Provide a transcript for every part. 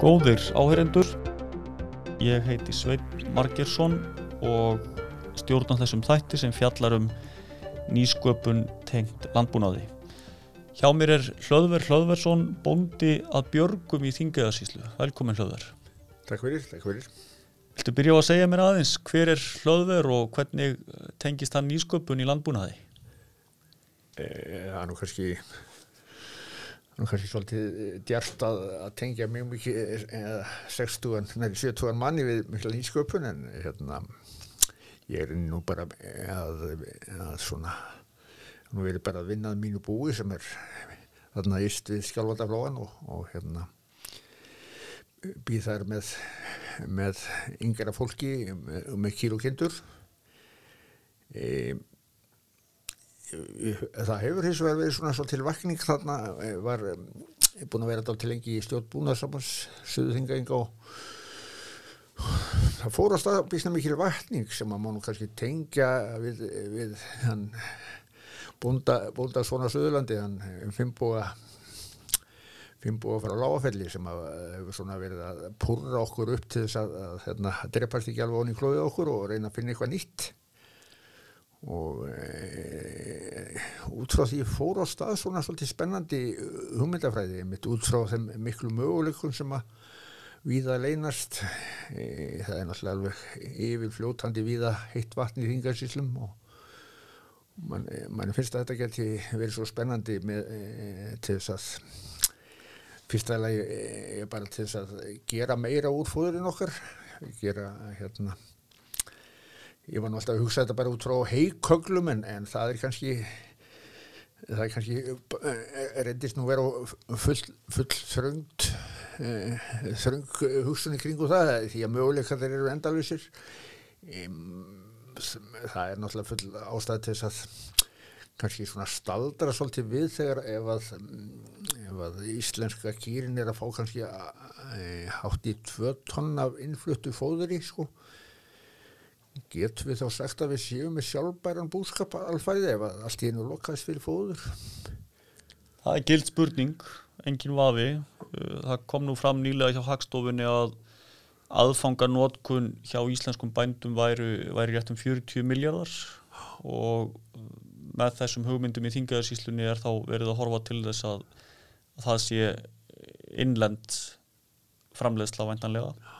Góðir áheyrendur, ég heiti Sveit Margersson og stjórna þessum þætti sem fjallar um nýsköpun tengt landbúnaði. Hjá mér er Hlöðver Hlöðversson, bóndi að björgum í Þingeðarsíslu. Velkomin Hlöðver. Takk fyrir, takk fyrir. Viltu byrja á að segja mér aðeins hver er Hlöðver og hvernig tengist hann nýsköpun í landbúnaði? E, það er nú kannski, nú kannski svolítið djart að, að tengja mjög mikið eða 60, neði 70 manni við mikla nýsköpun en hérna, ég er nú bara að, að svona, nú er ég bara að vinna að mínu búi sem er þarna íst við skjálfandaflóan og, og hérna býð þær með, með yngra fólki með, með kílókindur. E, það hefur hins vegar verið svona til vakning þarna var búin að vera þetta til lengi í stjórnbúnaðsamans Suðuþingaðing og það fór á stað býsna mikil vakning sem að mánu kannski tengja við, við hann búnda, búnda svona Suðurlandi hann fimbúa fimbúa frá lágafelli sem að hefur svona verið að purra okkur upp til þess að, að, að, hérna, að drepast ekki alveg onni klóðið okkur og reyna að finna eitthvað nýtt. Og e, út frá því fór á stað svona svolítið spennandi hugmyndafræði mitt út frá þeim miklu möguleikum sem að víða leynast. E, það er náttúrulega alveg yfir fljótandi víða heitt vatn í þingarsýslum og mann man finnst að þetta geti verið svo spennandi með, e, til þess að fyrsta lagi er bara til þess að gera meira úr fóðurinn okkar gera hérna ég var náttúrulega að hugsa þetta bara út frá heiköglum en, en það er kannski það er kannski reyndist nú vera full, full þröngt þröng hugsunni kringu það því að möguleika þeir eru endalvísir það er náttúrulega full ástæði til þess að kannski svona staldra svolítið við þegar ef að, ef að íslenska kýrin er að fá kannski hátt í tvö tonn af innfluttu fóður í sko getum við þá sagt að við séum með sjálfbæran búskap alfæði ef allt í hennu lokast fyrir fóður? Það er gild spurning engin vafi. Það kom nú fram nýlega hjá Hagstofunni að aðfangarnótkun hjá íslenskum bændum væri, væri rétt um 40 miljardar og með þessum hugmyndum í þingaðarsíslunni er þá verið að horfa til þess að, að það sé innlend framleiðsla væntanlega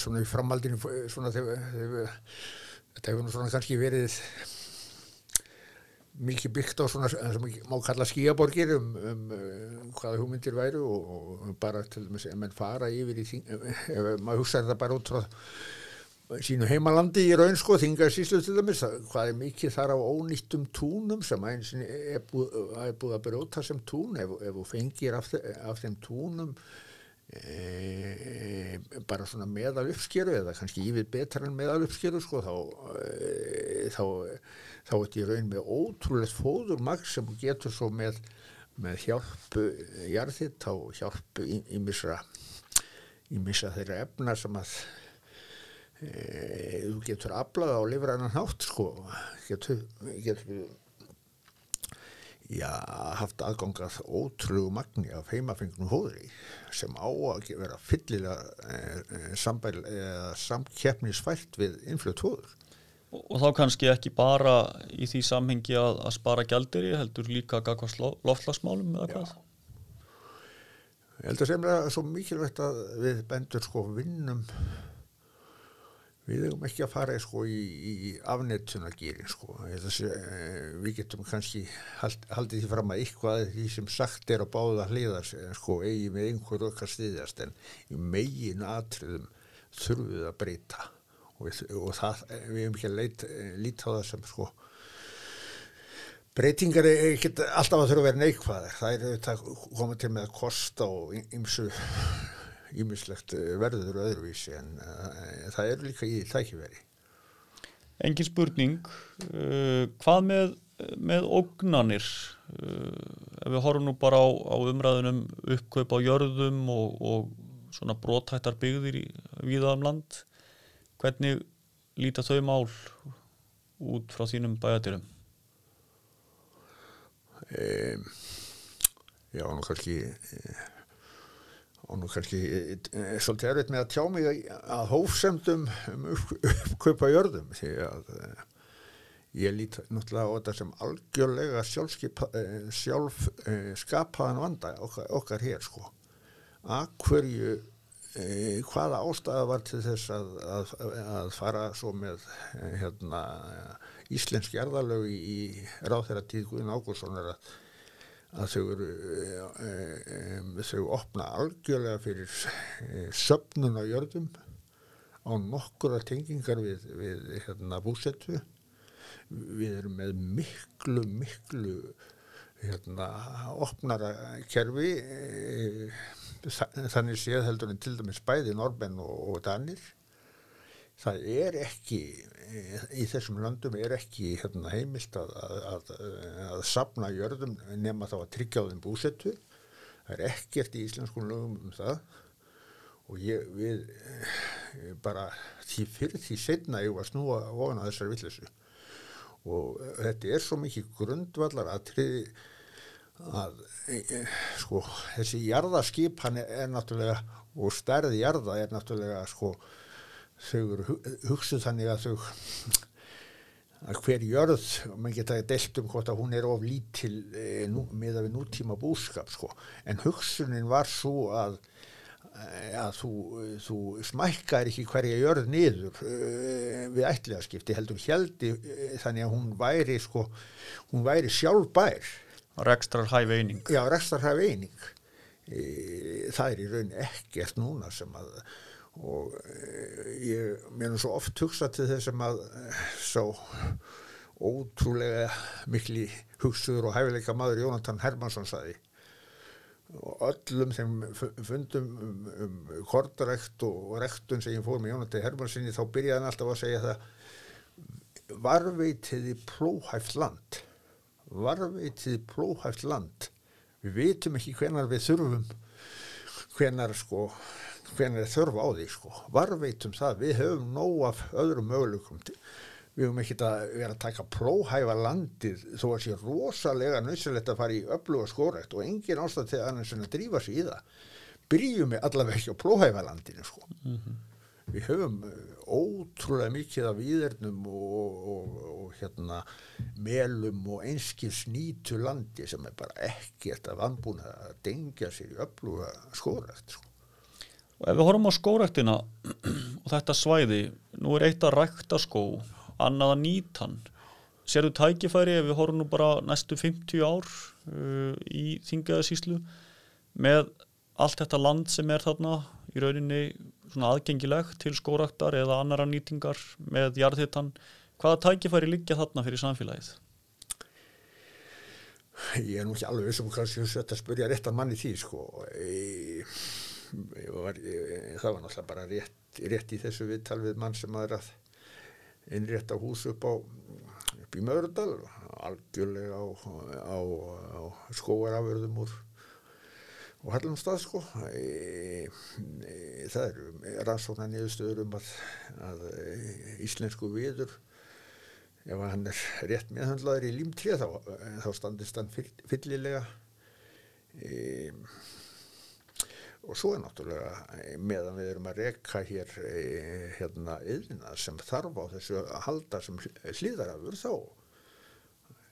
Svona í framhaldinu svona þegar þetta hefur nú svona kannski verið mikið byggt á svona sem má kalla skíaborgir um, um, um hvaða hugmyndir væru og, og bara til dæmis ef mann fara yfir í þing ef maður hugsa þetta bara út frá sínu heimalandi í raun sko þingar síslu til dæmis hvað er mikið þar á ónýttum túnum sem eins er búið, að brjóta sem tún ef þú fengir af, af þeim túnum e, bara svona meðal uppskeru eða kannski yfir betra en meðal uppskeru sko þá e, þá, þá er þetta í raun með ótrúlega fóðurmagn sem getur svo með, með hjálpu jarðitt á hjálpu ímissa ímissa þeirra efna sem að E, þú getur aflað á lifræðan hátt sko. Getur, getur já, haft aðgangað ótrúgu magni af heimafengnum hóðri sem á að vera fyllilega e, sambæl eða samkeppnisfælt við innflutt hóður og, og þá kannski ekki bara í því samhengi að, að spara gældir heldur líka gagvast loftlagsmálum eða hvað? Ég held að sem er svo mikilvægt að við bendur sko vinnum við hefum ekki að fara sko, í, í afnettunagýrin sko. við getum kannski hald, haldið því fram að eitthvað því sem sagt er á báða hliðar sko, eigi með einhver okkar stiðjast en í megin atriðum þurfum við að breyta og, við, og það, við hefum ekki að líta á það sem sko breytingar er ekki alltaf að þurfa að vera neikvæðar það er komið til með að kosta og ymsu ímislegt verður öðruvísi en uh, það er líka í tækiveri Engin spurning uh, hvað með, með ógnanir uh, ef við horfum nú bara á, á umræðunum uppkaup á jörðum og, og svona brótættar byggðir í viðaðum land hvernig líta þau mál út frá þínum bæjatirum? Um Já, nú kannski eh, og nú kannski eh, svolítið erfitt með að tjá mig að hófsemdum um uppkaupa jörðum því að eh, ég lít náttúrulega á þetta sem algjörlega sjálf skapaðan vanda okkar, okkar hér sko. Að hverju hvaða ástæða var til þess að, að, að fara svo með hérna, íslensk jarðalög í, ráþæra tíð Guðin Ágúrssonar að að þau eru um, þau opna algjörlega fyrir söpnun á jörgum á nokkura tengingar við, við hérna, búsettu við erum með miklu miklu hérna, opnara kerfi þannig séð heldur en til dæmis bæði Norbenn og, og Danir það er ekki í þessum landum er ekki hérna, heimilt að, að, að, að sapna jörðum nema þá að tryggja á þeim búsettu það er ekkert í íslenskun lögum um það. Og ég við bara því fyrir því setna ég var snúa ofan á þessari villisu og þetta er svo mikið grundvallar að triði að sko þessi jarðaskip hann er, er náttúrulega og stærði jarða er náttúrulega sko þau eru hugsuð þannig að þau að hver jörð og mann geta deilt um hvort að hún er of lítil e, nú, með að við nútíma búskap sko. en hugsunin var svo að, e, að þú, þú smækkar ekki hverja jörð niður e, við ætliða skipti heldur heldi e, þannig að hún væri sko, hún væri sjálfbær. Rekstrar hæf eining. Já, rekstrar hæf eining það er í raun ekkert núna sem að og eh, ég mér er svo oft hugsað til þessum að eh, svo ótrúlega mikli hugsuður og hæfileika maður Jónatan Hermansson saði og öllum þeim fundum um, um kortarekt og rektun sem ég fór með Jónatan Hermanssoni þá byrjaði hann alltaf að segja það varveitiði plóhæft land. Varveitiði plóhæft land. Við veitum ekki hvenar við þurfum hvenar sko hvernig er þörf á því sko. Varveitum það, við höfum nóg af öðrum möguleikum. Við höfum ekki að vera að taka próhæfa landið þó að sé rosalega nöðsilegt að fara í öllu og skórekt og engin ástæð til annars en að drífa sér í það. Byrjum við allavega ekki á próhæfa landinu sko. Mm -hmm. við höfum uh, ótrúlega mikið af íðernum og, og, og hérna melum og einskils nýtu landi sem er bara ekkert að vanbúna að dengja sér í öllu og skórekt sko Og ef við horfum á skóræktina og þetta svæði, nú er eitt að rækta skó, annað að nýta hann. Serðu tækifæri ef við horfum nú bara næstu 50 ár uh, í þingaðasíslu með allt þetta land sem er þarna í rauninni aðgengilegt til skóræktar eða annara nýtingar með jarðhittan. Hvaða tækifæri liggja þarna fyrir samfélagið? Ég er nú ekki alveg vissum hvað þetta spurja réttan manni því sko. Ég var, það var náttúrulega bara rétt, rétt í þessu viðtal við mann sem aðra innrétt á hús upp á upp í Möðurdal algjörlega á, á, á skóaraförðum úr og hallum stað sko. E, e, það eru rannsóknar niðurstöður um að, að íslensku viður ef hann er rétt meðhandlaður í límtrið þá, þá standist hann fyllilega. E, og svo er náttúrulega meðan við erum að reka hér eh, hérna yðina sem þarf á þessu að halda sem hlýðarafur þá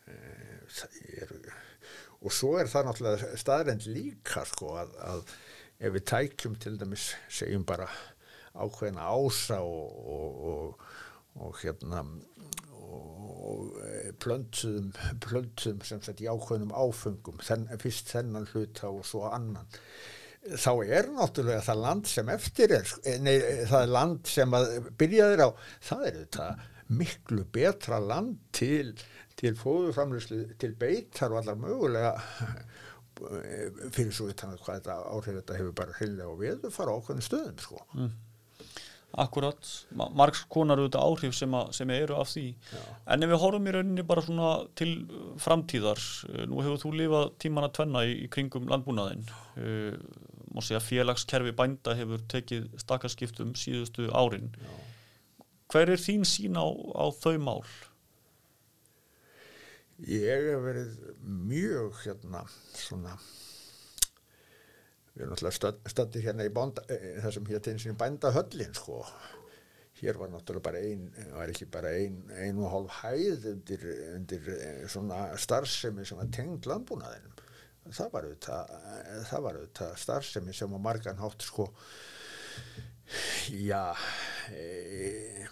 eh, er, og svo er það náttúrulega staðrænt líka sko að, að ef við tækjum til dæmis segjum bara ákveðina ása og, og, og, og hérna og plöntum plöntum sem sett í ákveðnum áfengum Þenn, fyrst þennan hluta og svo annan þá er náttúrulega það land sem eftir er, eh, nei, það land sem byrjaðir á, það er þetta miklu betra land til, til fóðuframlýslu, til beitar og allar mögulega eh, fyrir svo við tannar hvað þetta áhrif þetta hefur bara heilega og veðu fara á okkur stöðum sko. Mm. Akkurat, margs konar auðvitað áhrif sem, a, sem eru af því Já. en ef við horfum í rauninni bara svona til framtíðar, eh, nú hefur þú lifað tíman að tvenna í, í kringum landbúnaðin má segja félagskerfi bænda hefur tekið stakkarskiptum síðustu árin Já. hver er þín sín á, á þau mál? Ég hef verið mjög hérna svona við erum náttúrulega stöndir hérna í bánda, það sem hér teginn sem bænda höllin sko hér var náttúrulega bara ein, var ekki bara ein, ein og hálf hæð undir, undir svona starfsemi sem var tengd landbúnaðinum það var auðvitað, það var auðvitað starfsemi sem á margan hátt sko já e,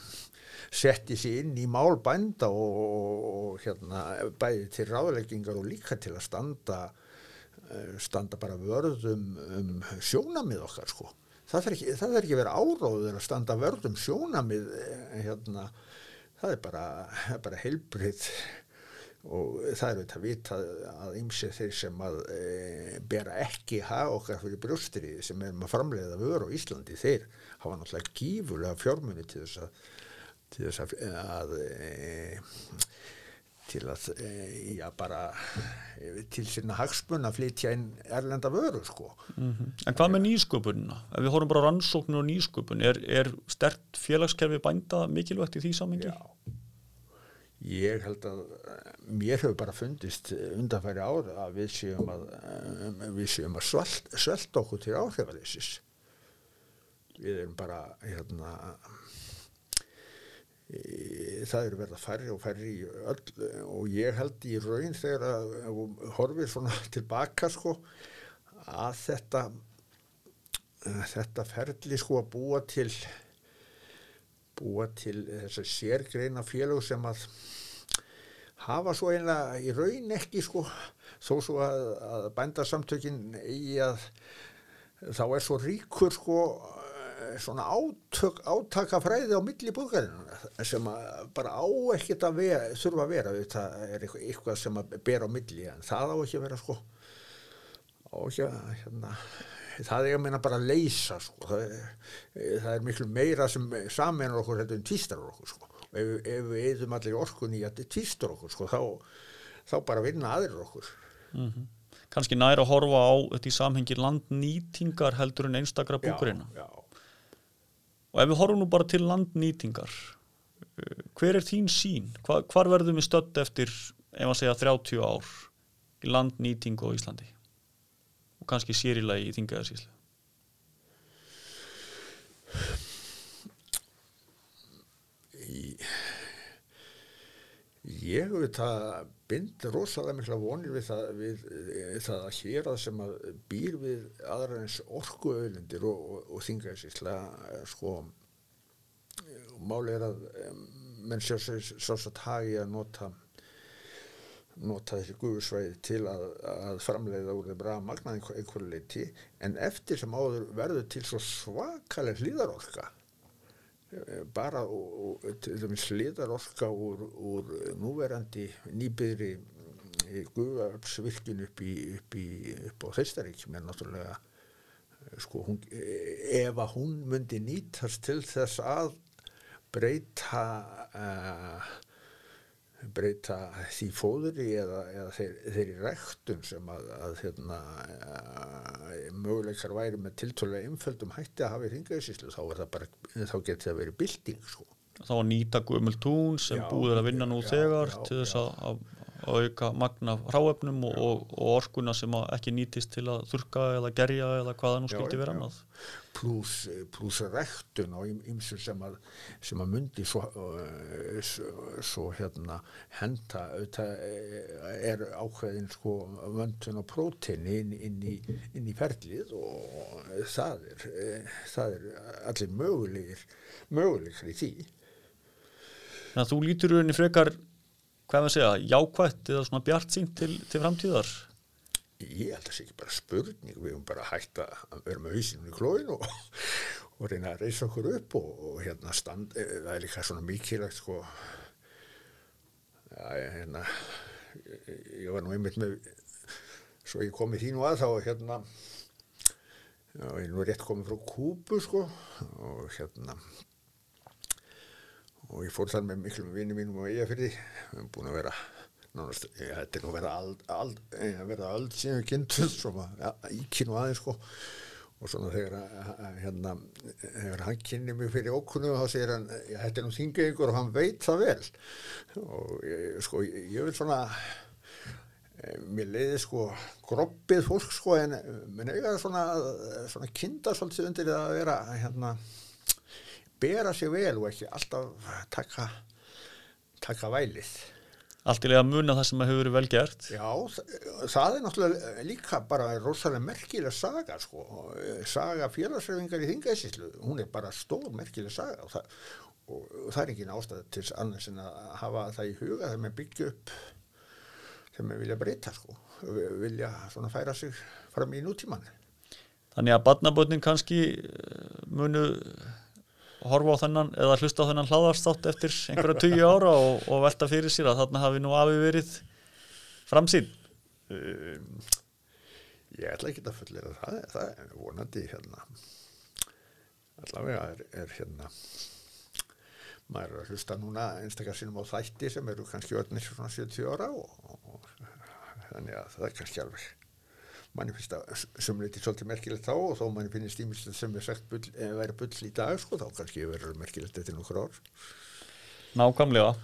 setti sér inn í málbænda og, og, og hérna bæði til ráðleggingar og líka til að standa standa bara vörðum um sjónamið okkar sko. Það þarf ekki, það þarf ekki vera áráður að standa vörðum sjónamið hérna, það er bara, bara heilbrið og það er auðvitað vitað að ymsi þeir sem að e, bera ekki hafa okkar fyrir brjóstrið sem erum að framleiða vöru á Íslandi þeir hafa náttúrulega gífurlega fjármunni til þess að til þess að, að e, til að e, já bara e, til sína hagspunna flytja inn erlenda vöru sko mm -hmm. En hvað með nýsköpunina? Ef við horfum bara rannsóknur og nýsköpun er, er stert félagskerfi bænda mikilvægt í því samengi? Já Ég held að mér hefur bara fundist undanfæri ára að við séum að, við séum að svelt, svelta okkur til áhrifaleysis. Við erum bara, hérna, það eru verið að færri og færri í öll og ég held í raun þegar að horfið svona tilbaka sko að þetta, þetta ferli sko að búa til búa til þess að sérgreina félög sem að hafa svo einlega í raun ekki sko þó svo að, að bændarsamtökin í að þá er svo ríkur sko svona átök, átakafræði á milli búðgarinn sem bara á ekkert að vera, þurfa að vera. Það er eitthvað sem að bera á milli en það á ekki að vera sko. Á ekki að hérna það er að meina bara að leysa sko. það, er, það er miklu meira sem saminar okkur heldur en tvistar okkur sko. ef, ef við eðum allir orkunni að þetta tvistar okkur sko, þá, þá bara vinna aðrir okkur mm -hmm. Kanski næra að horfa á þetta í samhengi landnýtingar heldur en einstakra búkurina já, já. og ef við horfum nú bara til landnýtingar hver er þín sín? Hva, hvar verðum við stödd eftir ef að segja 30 ár í landnýtingu á Íslandi? Og kannski sérilagi í þingaðarsíslu? Ég veit að bind rosalega mikla vonir við það, við, það að hér að sem að býr við aðra eins orkuauðlindir og, og, og þingaðarsísla sko máli er að menn sér svo að hagi að nota nota þessi guðsvæði til að, að framleiða úr þeim rafmagn að einhverju leiti en eftir sem áður verður til svo svakaleg hlýðarorka bara og, og hlýðarorka úr, úr núverandi nýbyðri guðarsvirkjun upp, upp, upp á Þeistarík sem er náttúrulega sko, hún, ef að hún myndi nýtast til þess að breyta uh, breyta því fóðri eða, eða þeir, þeirri rektum sem að, að hérna, möguleikar væri með tiltólega einföldum hætti að hafa í ringaðsíslu þá, þá getur það verið bilding sko. Þá að nýta gömul tún sem já, búður að vinna nú já, þegar já, til þess að auka magna hráefnum og, og, og orkuna sem ekki nýtist til að þurka eða gerja eða hvaða nú skildi vera annað. Pluss rektun og ymsur sem að, sem að myndi svo, uh, svo, svo hérna henda er ákveðin sko vöndun og prótein inn, inn, inn í ferlið og það er, það er allir mögulegir mögulegir í því. Þannig að þú lítur henni frekar hvað maður segja, jákvætt eða svona bjart sínt til, til framtíðar? Ég held að það sé ekki bara spurning, við höfum bara hægt að vera með hausinu í klóin og, og reyna að reysa okkur upp og, og hérna stand, eh, það er líka svona mikilvægt sko, já, hérna, ég var nú einmitt með, svo ég kom í þínu að þá hérna, já, ég er nú rétt komið frá Kúbu sko og hérna, og ég fór þar með miklum vinni mínum og ég fyrir við hefum búin að vera nánast, ég, þetta er nú verið ald, ald, að vera öll sem við kynntum svona, ja, íkinn og aðeins sko. Og svona þegar hérna, þegar hann kynni mig fyrir okkunum þá segir hann, þetta er nú þingengur og hann veit það vel. Og ég, sko ég, ég vil svona eh, mér leiði sko groppið fólk sko en menn eiga svona, svona kinda svolítið undir það að vera hérna bera sig vel og ekki alltaf taka taka vælið. Allt í lega að muna það sem að hefur verið vel gert. Já, þa- það er náttúrulega líka bara rosalega merkileg saga sko, saga félagsrefingar í þingæsislu, hún er bara stór merkileg saga og það, og, og það er ekki ástæð til annars en að hafa það í huga þegar maður byggja upp þegar maður vilja breyta sko, vilja svona færa sig fram í nútíman. Þannig að barnabötnin kannski eh, munu horfa á þennan eða hlusta á þennan hlaðarstátt eftir einhverja tugi ára og, og velta fyrir sér að þarna hafi nú afi verið framsýn. Um, ég ætla ekki að fullera það, það er vonandi hérna, allavega er, er hérna, maður er að hlusta núna einstakar sinnum á þætti sem eru kannski öllnir svona 70 ára og, og þannig að það er kannski alveg manni finnst að sumleiti svolítið merkilegt þá og þó manni finnst ímyndslegt sem er sagt bull, eh, væri bull í dag sko þá kannski verður merkilegt eftir nokkur ár Nákvæmlega.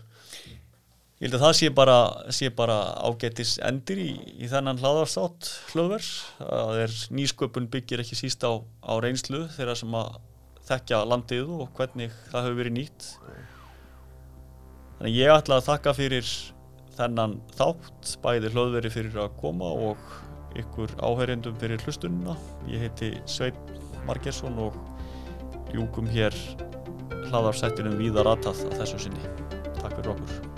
Ég held að það sé bara, sé bara ágætis endir í, í þennan hlaðarstátt hlöðvers. Það er nýsköpun byggir ekki síst á, á reynslu þeirra sem að þekkja landið og hvernig það hefur verið nýtt. Þannig ég ætla að þakka fyrir þennan þátt, bæði hlöðveri fyrir að koma og ykkur áherjendum fyrir hlustununa. Ég heiti Sveit Margersson og ljúkum hér hlaðarsættinum víðar aðtað að þessu sinni. Takk fyrir okkur.